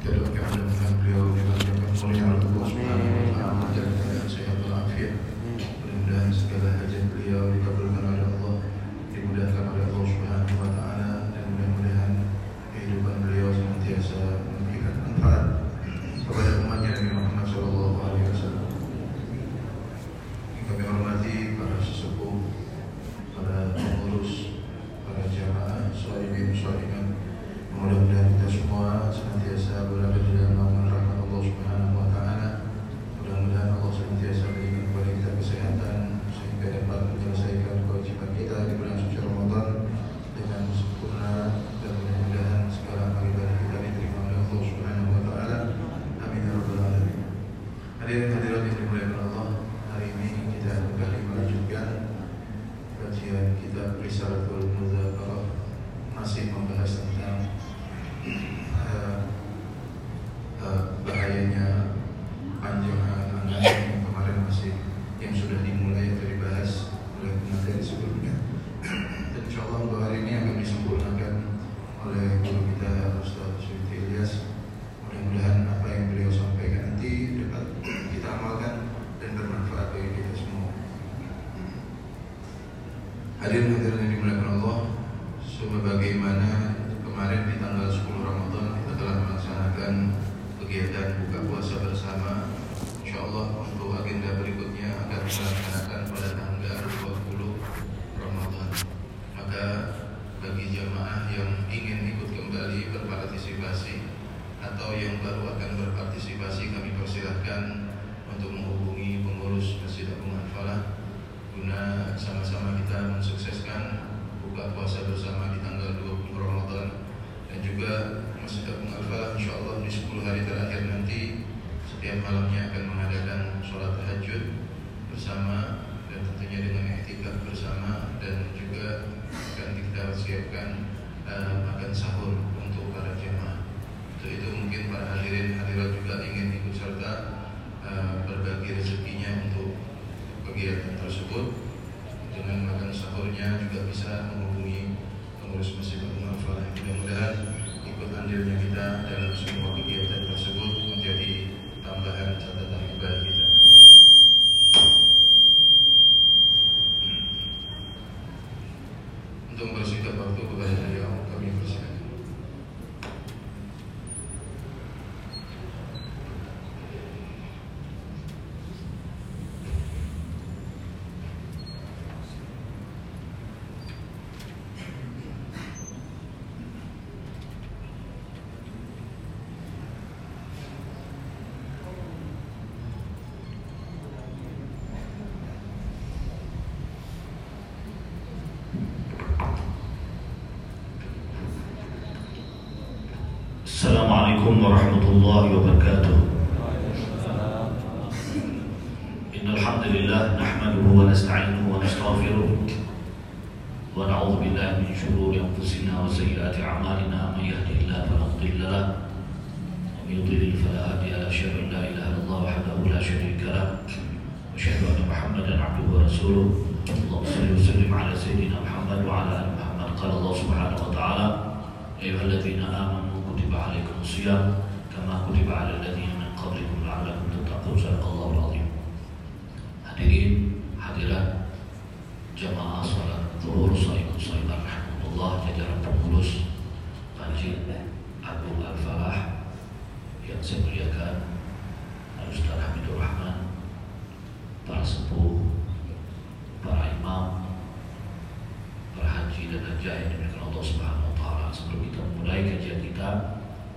Kita doakan mudah-mudahan beliau diberikan kemuliaan oleh Allah Subhanahu wa taala dalam keadaan sehat walafiat. Mudah-mudahan segala hajat beliau dikabulkan oleh Allah, dimudahkan oleh Allah Subhanahu wa taala dan mudah-mudahan kehidupan beliau senantiasa memberikan manfaat kepada umatnya Nabi Muhammad sallallahu alaihi wasallam. Yang kami hormati para sesepuh, para pengurus, para jamaah, sholihin, sholihat. Mudah-mudahan kita semua senantiasa berada di dalam naungan rahmat Allah Subhanahu wa taala. Mudah-mudahan Allah senantiasa berikan kepada kita kesehatan sehingga dapat menyelesaikan kewajiban kita di bulan suci Ramadan dengan sempurna dan mudah-mudahan segala amal ibadah kita diterima oleh Allah Subhanahu wa taala. Amin ya rabbal alamin. Hadirin hadirat yang dimuliakan Allah, hari ini kita kembali melanjutkan kajian kitab Risalatul Mudzakarah masih membahas tentang eh, eh, bahayanya panjang angan yang kemarin masih yang sudah dimulai atau dibahas oleh materi sebelumnya dan insya Allah untuk hari ini akan disempurnakan oleh guru kita Ustaz Syuti Ilyas mudah-mudahan apa yang beliau sampaikan nanti dapat kita amalkan dan bermanfaat bagi kita semua Hadirin hadirin yang dimuliakan Allah Sebagaimana kemarin di tanggal 10 Ramadan Kita telah melaksanakan kegiatan buka puasa bersama Insya Allah untuk agenda berikutnya akan dilaksanakan pada tanggal 20 Ramadan Maka bagi jamaah yang ingin ikut kembali berpartisipasi Atau yang baru akan berpartisipasi kami persilahkan Untuk menghubungi pengurus Masjid Abu Hanfalah guna sama-sama kita mensukseskan buka puasa bersama di tanggal 20 Ramadan dan juga Masjid Agung Al-Falah insya Allah di 10 hari terakhir nanti setiap malamnya akan mengadakan sholat tahajud bersama dan tentunya dengan etika bersama dan juga akan kita siapkan uh, makan sahur untuk para jemaah. Untuk itu mungkin para hadirin hadirat juga ingin ikut serta uh, berbagi rezekinya untuk kegiatan tersebut dengan makan sahurnya juga bisa menghubungi pengurus masjid Al-Falah mudah-mudahan ikut andilnya kita dalam semua kegiatan tersebut menjadi tambahan catatan ibadah kita. Untuk mempersingkat waktu kepada عليكم ورحمة الله وبركاته. إن الحمد لله نحمده ونستعينه ونستغفره ونعوذ بالله من شرور أنفسنا وسيئات أعمالنا. من يهده الله فلا مضل له ومن يضلل فلا هادي له. أشهد أن لا إله إلا الله وحده لا شريك له وأشهد أن محمدا عبده ورسوله. اللهم صل وسلم على سيدنا محمد وعلى آل محمد. قال الله سبحانه وتعالى أيها الذين آمنوا كتب عليكم الصيام كما كتب على الذين من قبلكم لعلكم تتقون صدق الله العظيم Hadirin, hadirat jamaah salat zuhur saiman saiman rahmatullah jajaran pengurus Masjid Agung Al-Falah yang saya muliakan Ustaz Hamidul Rahman para sepuh para imam para haji dan hajah yang dimuliakan Allah Subhanahu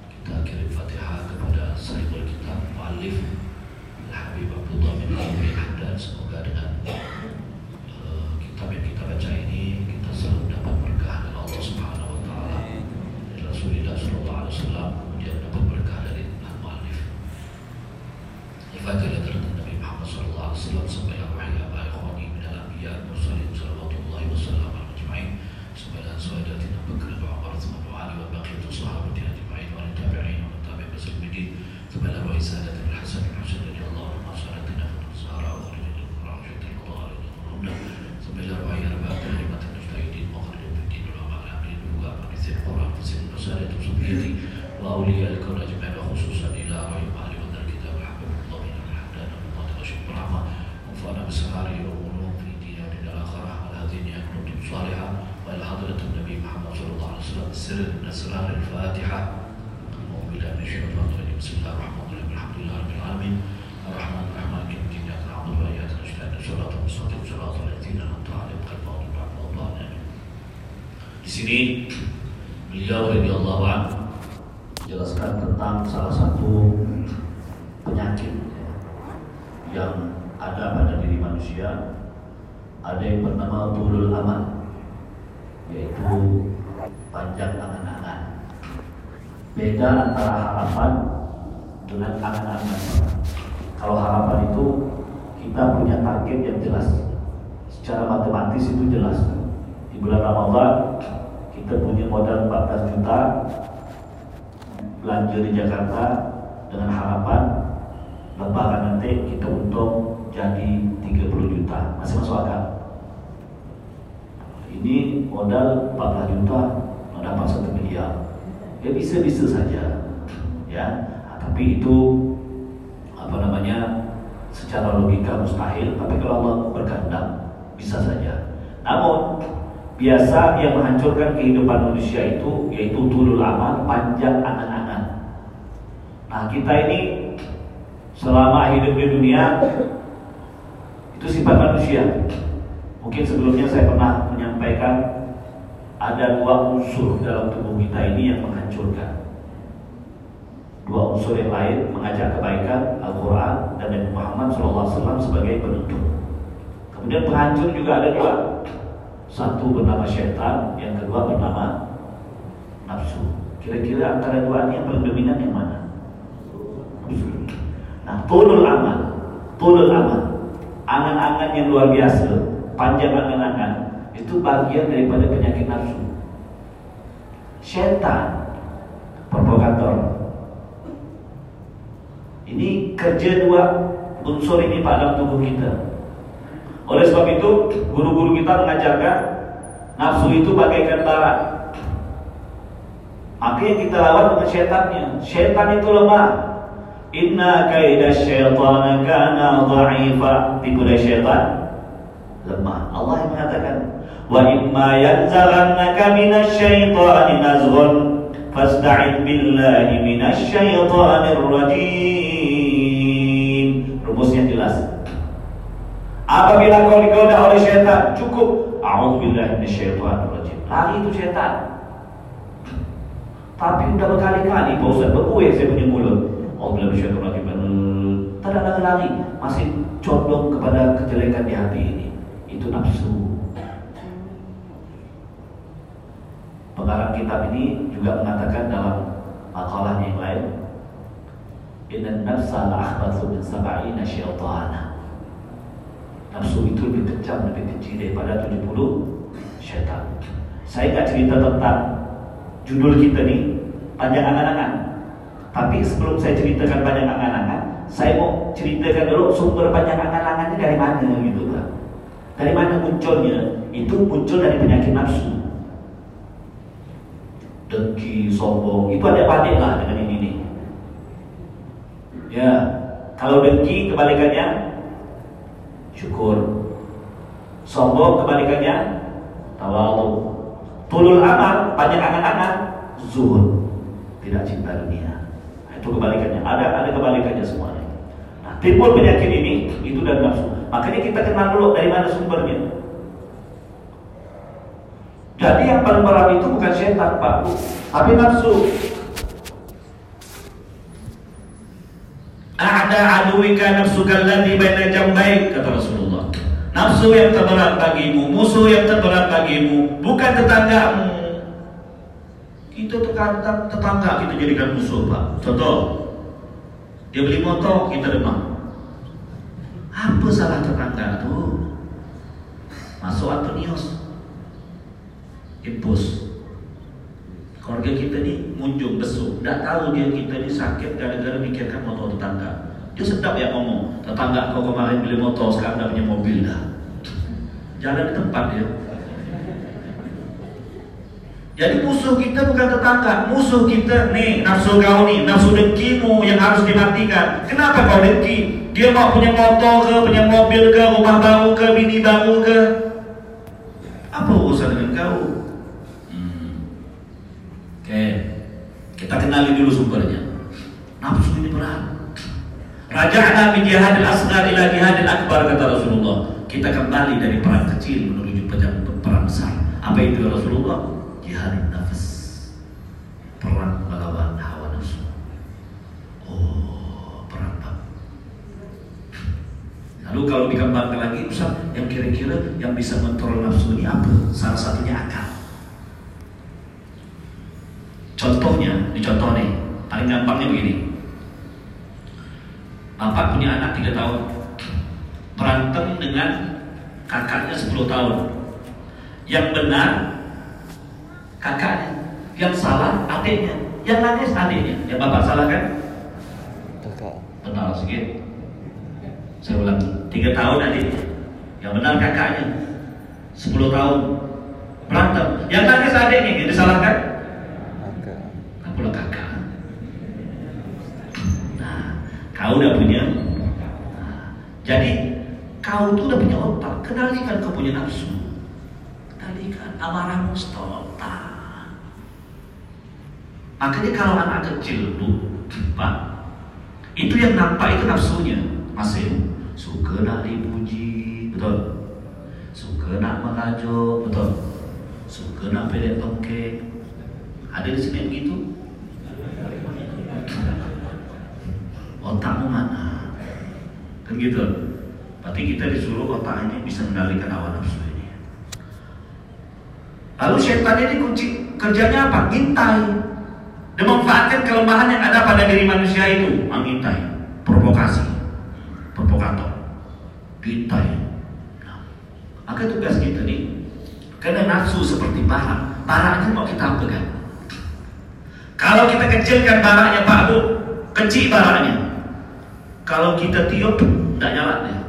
kita, kirim Fatihah kepada sahibul kitab muallif Al-Habib Abdullah Alwi dan semoga dengan Di sini. Beliau radhiyallahu anhu menjelaskan tentang salah satu penyakit ya, yang ada pada diri manusia. Ada yang bernama tulul amal yaitu panjang angan-angan. Beda antara harapan dengan angan-angan. Kalau harapan itu kita punya target yang jelas. Secara matematis itu jelas. Di bulan Ramadan kita punya modal 14 juta belanja di Jakarta dengan harapan lebaran nanti kita untung jadi 30 juta. Masih masuk akal? Ini modal 14 juta mendapat satu miliar. Ya bisa-bisa saja ya. Nah, tapi itu apa namanya secara logika mustahil tapi kalau Allah berkehendak bisa saja. Namun biasa yang menghancurkan kehidupan manusia itu yaitu tulul amal panjang angan-angan. Nah kita ini selama hidup di dunia itu sifat manusia. Mungkin sebelumnya saya pernah menyampaikan ada dua unsur dalam tubuh kita ini yang menghancurkan. Dua unsur yang lain mengajak kebaikan Al-Quran dan Nabi Muhammad SAW sebagai penutup. Kemudian penghancur juga ada dua satu bernama syaitan yang kedua bernama nafsu. Kira-kira antara dua ini yang paling dominan yang mana? Nah tulul amal. Tulul amal. Angan-angan yang luar biasa panjang angan-angan itu bagian daripada penyakit nafsu. Syaitan provokator. Ini kerja dua unsur ini pada tubuh kita. Oleh sebab itu, guru-guru kita mengajarkan nafsu itu bagaikan bara. Makanya kita lawan dengan syaitannya. Syaitan itu lemah. Inna kaida syaitan kana dha'ifa. Tipu daya syaitan lemah. Allah yang mengatakan, "Wa imma yanzaghannaka minasyaitani nazghun fasta'id billahi minasyaitonir rajim." Apabila kau digoda oleh syaitan, cukup a'udzubillahi minasyaitonirrajim. Lari itu syaitan. Tapi udah berkali-kali Pak Ustaz saya punya mulut. A'udzubillahi minasyaitonirrajim. Tak ada lari, masih condong kepada kejelekan di hati ini. Itu nafsu. Pengarang kitab ini juga mengatakan dalam makalahnya yang lain, Inna nafsa la'akhbathu min sab'ina syaitana Nafsu itu lebih kejam, lebih kecil daripada 70 syaitan. Saya nggak cerita tentang judul kita nih Panjang angan-angan. Tapi sebelum saya ceritakan panjang angan-angan Saya mau ceritakan dulu sumber panjang angan-angan dari mana gitu kan Dari mana munculnya? Itu muncul dari penyakit nafsu. Dengki, sombong, itu ada banding lah dengan ini nih. Ya, kalau dengki kebalikannya syukur. Sombong kebalikannya tawadu. Tulul amal, banyak angan-angan, zuhud. Tidak cinta dunia. Nah, itu kebalikannya. Ada ada kebalikannya semuanya. Nah, timbul penyakit ini itu dari nafsu. Makanya kita kenal dulu dari mana sumbernya. Jadi yang paling berat itu bukan setan, Pak, tapi nafsu. Ada aduwika nafsuka alladhi baina jambaik kata Rasulullah. Nafsu yang terberat bagimu, musuh yang terberat bagimu, bukan tetanggamu. Kita tetangga, tetangga kita jadikan musuh, Pak. Contoh, dia beli motor, kita demam. Apa salah tetangga tuh? Masuk Antonius, impus. Keluarga kita ni munjung besuk Tak tahu dia kita ni sakit gara-gara mikirkan motor tetangga Dia sedap ya ngomong Tetangga kau kemarin beli motor sekarang dah punya mobil dah Jalan di tempat dia Jadi musuh kita bukan tetangga, musuh kita nih nafsu kau nih, nafsu dengkimu yang harus dimatikan. Kenapa kau dengki? Dia mau punya motor ke, punya mobil ke, rumah baru ke, bini baru ke. Apa urusan dengan kau? Hmm. Oke, kita kenali dulu sumbernya. Nafsu ini berat. Raja'na min jihadil asghar ila jihadil akbar kata Rasulullah. Kita kembali dari perang kecil menuju perang besar. Apa itu ya Rasulullah? jihad nafas. Perang melawan hawa nafsu. Oh perang bang. Lalu kalau dikembangkan lagi Ustaz yang kira-kira yang bisa mengontrol nafsu ini apa? Salah satunya akal. Contohnya dicontoh nih. Paling gampangnya begini Bapak punya anak 3 tahun. Berantem dengan kakaknya 10 tahun. Yang benar kakaknya, yang salah adiknya, yang nangis adiknya, yang bapak salah kan? Kakak. Benar sedikit. Saya ulang, tiga tahun adiknya, yang benar kakaknya, sepuluh tahun. Berantem, yang nangis adiknya, yang disalahkan? Pula kakak. Nah, kau udah punya. Jadi kau tuh udah punya otak, kenalikan kau punya nafsu, kendalikan amarahmu stop. Makanya kalau anak kecil bu, pak, itu yang nampak itu nafsunya masih suka nak dipuji, betul? Suka nak merajuk, betul? Suka nak tongkek. Ada di sini begitu? Otakmu mana? Kan gitu. Berarti kita disuruh otak ini bisa mengendalikan hawa nafsu ini. Lalu setan ini kunci kerjanya apa? Ngintai. Dan memanfaatkan kelemahan yang ada pada diri manusia itu mengintai provokasi provokator intai nah, maka tugas kita nih karena nafsu seperti bara baranya mau kita kan kalau kita kecilkan baranya Pak Bu kecil baranya kalau kita tiup tidak nyala deh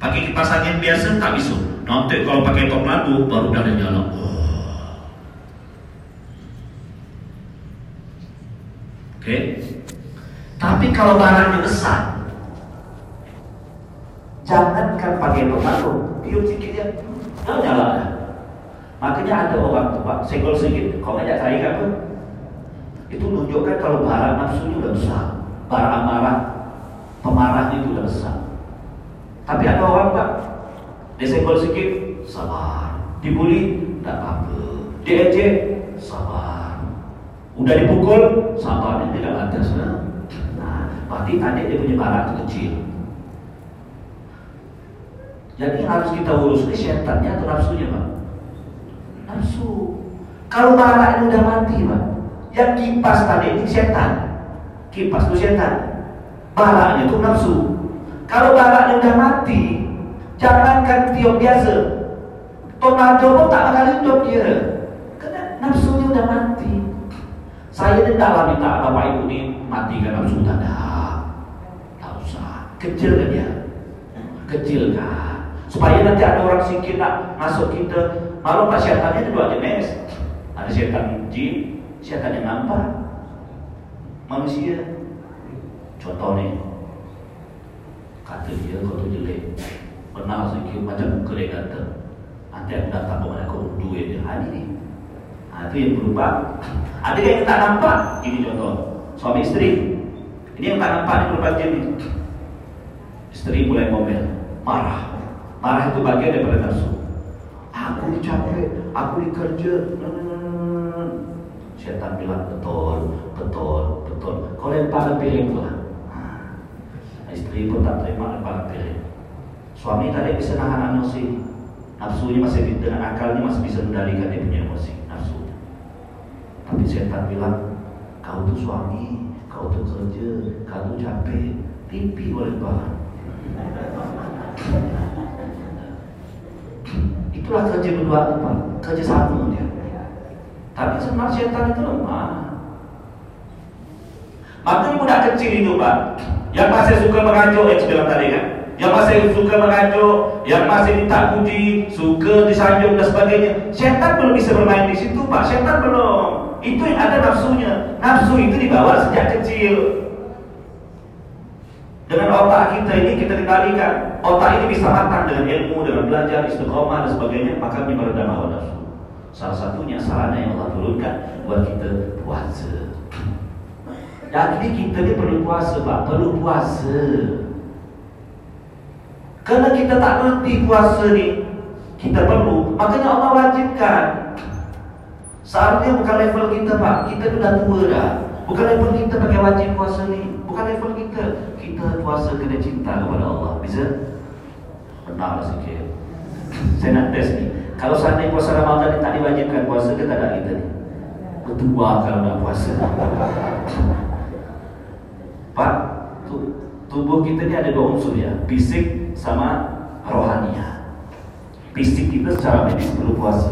pakai kipas angin biasa tak bisa nanti kalau pakai tornado baru udah nyala oh. Oke. Tapi kalau barangnya besar, jangankan pakai tomato, tiup sedikit ya, oh, nyala. Makanya ada orang tuh pak, senggol sedikit, kau ngajak saya apa? Itu menunjukkan kalau barang nafsunya udah besar, barang amarah, pemarahnya itu udah besar. Tapi ada orang pak, dia senggol sedikit, sabar. Dibully, tidak apa-apa. Diejek, sabar. Udah dipukul, sabarnya tidak ada sudah. Nah, berarti tadi dia punya barang kecil. Jadi harus kita urus ini setannya atau nafsunya, Pak? Nafsu. Kalau bara ini udah mati, Pak. Yang kipas tadi ini setan. Kipas itu setan. Baranya itu nafsu. Kalau baranya udah mati, jangankan tiup biasa. Tomato pun tak bakal hidup dia. Karena nafsunya udah mati. Saya tidak lah minta Bapak Ibu ini matikan nafsu tak ada. Tak usah. Kecil kan ya? Kecil kan? Supaya nanti ada orang sikit nak masuk kita. Malu pak setannya ada dua jenis. Ada setan jin, setan yang nampak. Manusia. Contoh nih. Kata dia kau tu jelek. Pernah sikit macam dia kata. Nanti aku datang kepada kau duit dia. Hari ni. Nah, itu yang berubah. Ada yang tak nampak. Ini contoh. Suami istri. Ini yang tak nampak ini berubah jadi. Istri mulai ngomel. Marah. Marah itu bagian daripada nafsu. Aku capek. Aku dikerja. Hmm. Syaitan bilang betul, betul, betul. Kau lempar piring lah. Pun tak terima lempar piring. Suami tadi bisa nahan emosi. Nafsunya masih dengan akalnya masih bisa mendalikan dia punya emosi. Tapi setan bilang, kau tuh suami, kau tuh kerja, kau tuh capek, tipi oleh bahan. Itulah kerja berdua apa? Kerja satu dia. Tapi sebenarnya setan itu lemah. Maka budak kecil itu pak, yang masih suka merajuk yang bilang tadi kan, yang masih suka merajuk, yang masih minta puji, suka disanjung dan sebagainya. Syaitan belum bisa bermain di situ, Pak. Syaitan belum. Itu yang ada nafsunya. Nafsu itu dibawa sejak kecil. Dengan otak kita ini kita dikalikan. Otak ini bisa matang dengan ilmu, dengan belajar, istiqomah dan sebagainya, maka meredam hawa nafsu. Salah satunya sarana yang Allah turunkan buat kita puasa. Ini kita ni perlu puasa, Pak. Perlu puasa. Karena kita tak ngerti puasa ni Kita perlu. Makanya Allah wajibkan. Seharusnya bukan level kita pak. Kita tu dah tua dah. Bukan level kita pakai wajib puasa ni. Bukan level kita. Kita puasa kena cinta kepada Allah. Bisa? Benar lah sikit Saya nak test ni. Kalau seandainya puasa Ramadan ni tak diwajibkan puasa Kita tak ada kita ni? Ketua kalau nak puasa Tubuh kita ni ada dua unsur ya Fisik sama rohania. Fisik kita secara medis perlu puasa.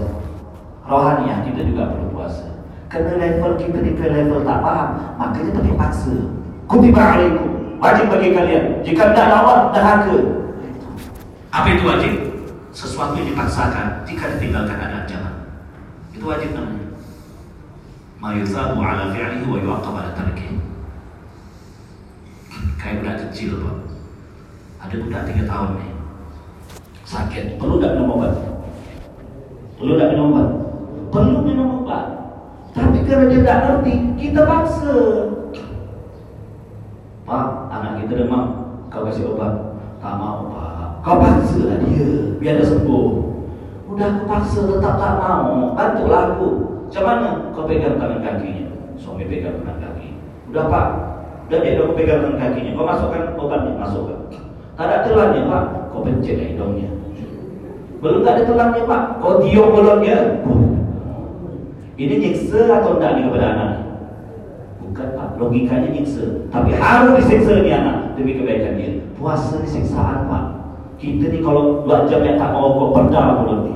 Rohania kita juga perlu puasa. Karena level kita di level tak paham, makanya pakai paksa. Kutiba alaikum, wajib bagi kalian. Jika tidak lawan, dahaga. Apa itu wajib? Sesuatu yang dipaksakan jika ditinggalkan ada jangan. Itu wajib namanya. Ma yusabu ala fi'lihi wa yu'aqab ala. Kayak budak kecil, Pak. Ada budak tiga tahun nih. Sakit. Perlu tidak minum obat? Perlu tidak minum obat? Perlu minum obat. Tapi karena dia tidak ngerti kita paksa. Pak anak kita demam. Kau kasih obat? Tak mau pak. Kau paksa lah dia biar dia sembuh. Udah aku paksa tetap tak mau. Bantulah aku. Mana kau pegang tangan kakinya? Suami pegang tangan kaki. Udah pak dia udah pegang kakinya kau masukkan obatnya masukkan tak ada tulangnya pak, kau pencet hidungnya. Belum tak ada tulangnya pak, kau tiup mulutnya. Ini nyiksa atau tidak ni kepada anak? Bukan pak, logikanya nyiksa. Tapi harus disiksa ni anak demi kebaikan dia. Puasa ni siksaan pak. Kita ni kalau dua jam yang tak mau kau perdam mulut ni.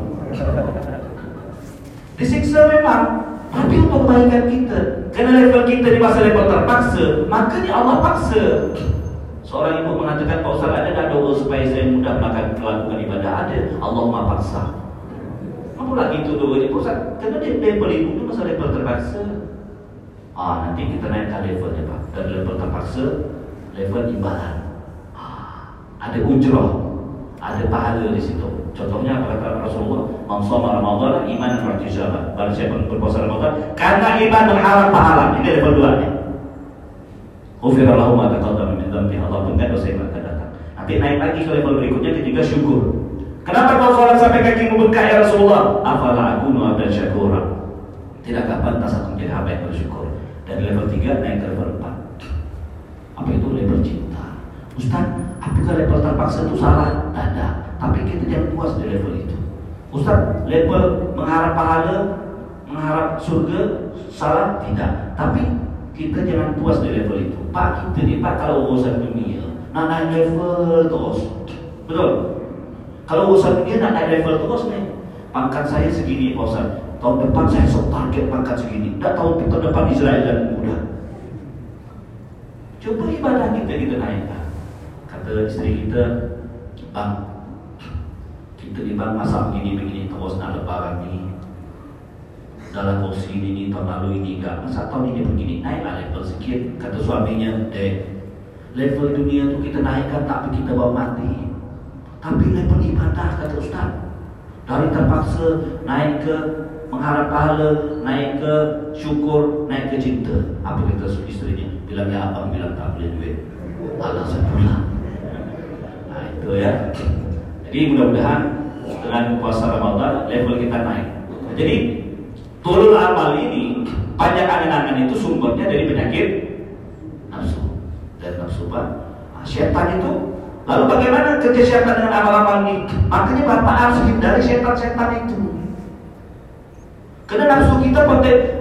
Disiksa memang, tapi untuk kebaikan kita. Kerana level kita di masa level terpaksa, makanya Allah paksa. Seorang ibu mengatakan Pak Ustaz ada tak doa supaya saya mudah melakukan melakukan ibadah? Ada. Allah maha paksa. Apa lagi itu doa Pak Ustaz Kerana dia level ibu itu masa level terpaksa. Ah Nanti kita naikkan levelnya Pak. Dari level terpaksa Level ibadah. Ah, Ada ujrah. Ada pahala di situ Contohnya apa kata Rasulullah Mansama Ramadan iman dan martijabah Barang siapa berpuasa Ramadan Karena iman dan harap pahala Ini level 2 nih Ufira lahu ma taqaddama min Allah ampunkan dosa yang akan datang. Nanti naik lagi ke level berikutnya juga syukur. Kenapa kau sholat sampai kaki membengkak ya Rasulullah? Afala aku dan syakura. Tidakkah pantas aku menjadi hamba yang bersyukur? Dari level 3 naik ke level 4. Apa itu level cinta? Ustaz, apakah level terpaksa itu salah? Tidak. Tapi kita jangan puas di level itu. Ustaz, level mengharap pahala, mengharap surga, salah? Tidak. Tapi kita jangan puas di level itu. Pak kita ni pak kalau urusan dunia nak naik level terus. Betul? Kalau urusan dunia nak naik level terus ni. Pangkat saya segini Pak Ustaz. Tahun depan saya sok target pangkat segini. Tak tahun tahun depan Israel dan mudah. Coba ibadah kita kita naikkan. Kata isteri kita, bang, kita ni bang masak begini-begini terus nak lebaran ni dalam kursi ini tahun lalu ini enggak. Masa tahun ini begini naiklah level sikit. Kata suaminya deh level dunia itu kita naikkan tapi kita bawa mati. Tapi level ibadah kata ustaz. Dari terpaksa naik ke mengharap pahala naik ke syukur naik ke cinta. Apa kata istrinya? Bilang ya abang bilang tak boleh duit. Alasan pula. Nah itu ya. Jadi mudah-mudahan dengan puasa Ramadan level kita naik. Jadi Tulul amal ini banyak angan-angan itu sumbernya dari penyakit nafsu. Dan nafsu nah, setan itu. Lalu bagaimana kerja setan dengan amal-amal ini? Makanya bapak harus hindari setan-setan itu. Karena nafsu kita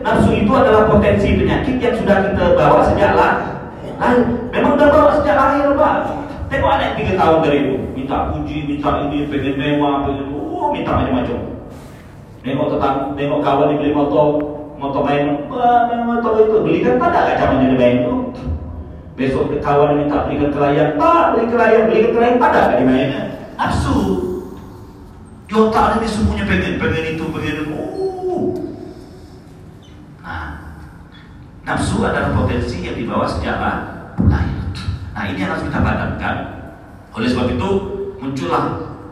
nafsu itu adalah potensi penyakit yang sudah kita bawa sejak lahir. Memang sudah bawa sejak lahir pak. Tengok anak tiga tahun dari itu minta puji minta ini pengen mewah pengen oh minta macam-macam Nengok tetang, nengok kawan yang beli motor, motor main, motor itu belikan tak ada zaman jadi main itu. Besok kawan minta belikan kelayan, Pak beli kelayan, belikan kelayan, ada gak di mainnya? Nafsu. Di otak ini semuanya pengen, pengen itu, pengen itu. Nah, nafsu adalah potensi yang dibawa sejak lahir. Nah ini harus kita padamkan. Oleh sebab itu muncullah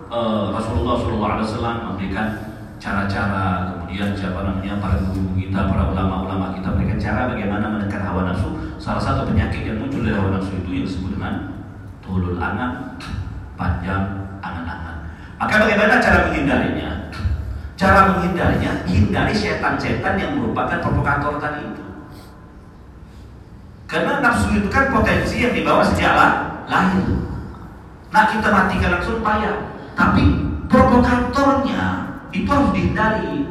uh, Rasulullah SAW memberikan cara-cara kemudian siapa namanya para guru kita para ulama-ulama kita berikan cara bagaimana menekan hawa nafsu. Salah satu penyakit yang muncul dari hawa nafsu itu yang disebut dengan tulul angan panjang angan-angan maka bagaimana cara menghindarinya? Cara menghindarinya hindari setan-setan yang merupakan provokator tadi itu. Karena nafsu itu kan potensi yang dibawa sejak lahir nah kita matikan langsung payah. Tapi provokatornya itu harus dihindari.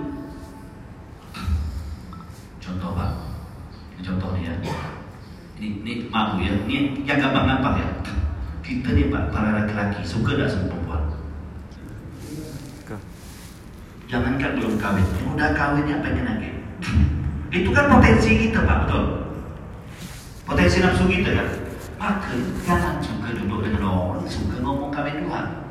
Contoh pak. Ini contohnya ya. Ini, ini maaf ya. Ini yang gampang-gampang ya. Kita nih pak para laki-laki suka gak sama perempuan? Jangankan belum kawin. Udah kawin ya pengen lagi. Itu kan potensi kita pak betul? Potensi nafsu kita kan Pak Tuhan langsung ke duduk dengan orang suka ngomong kami Tuhan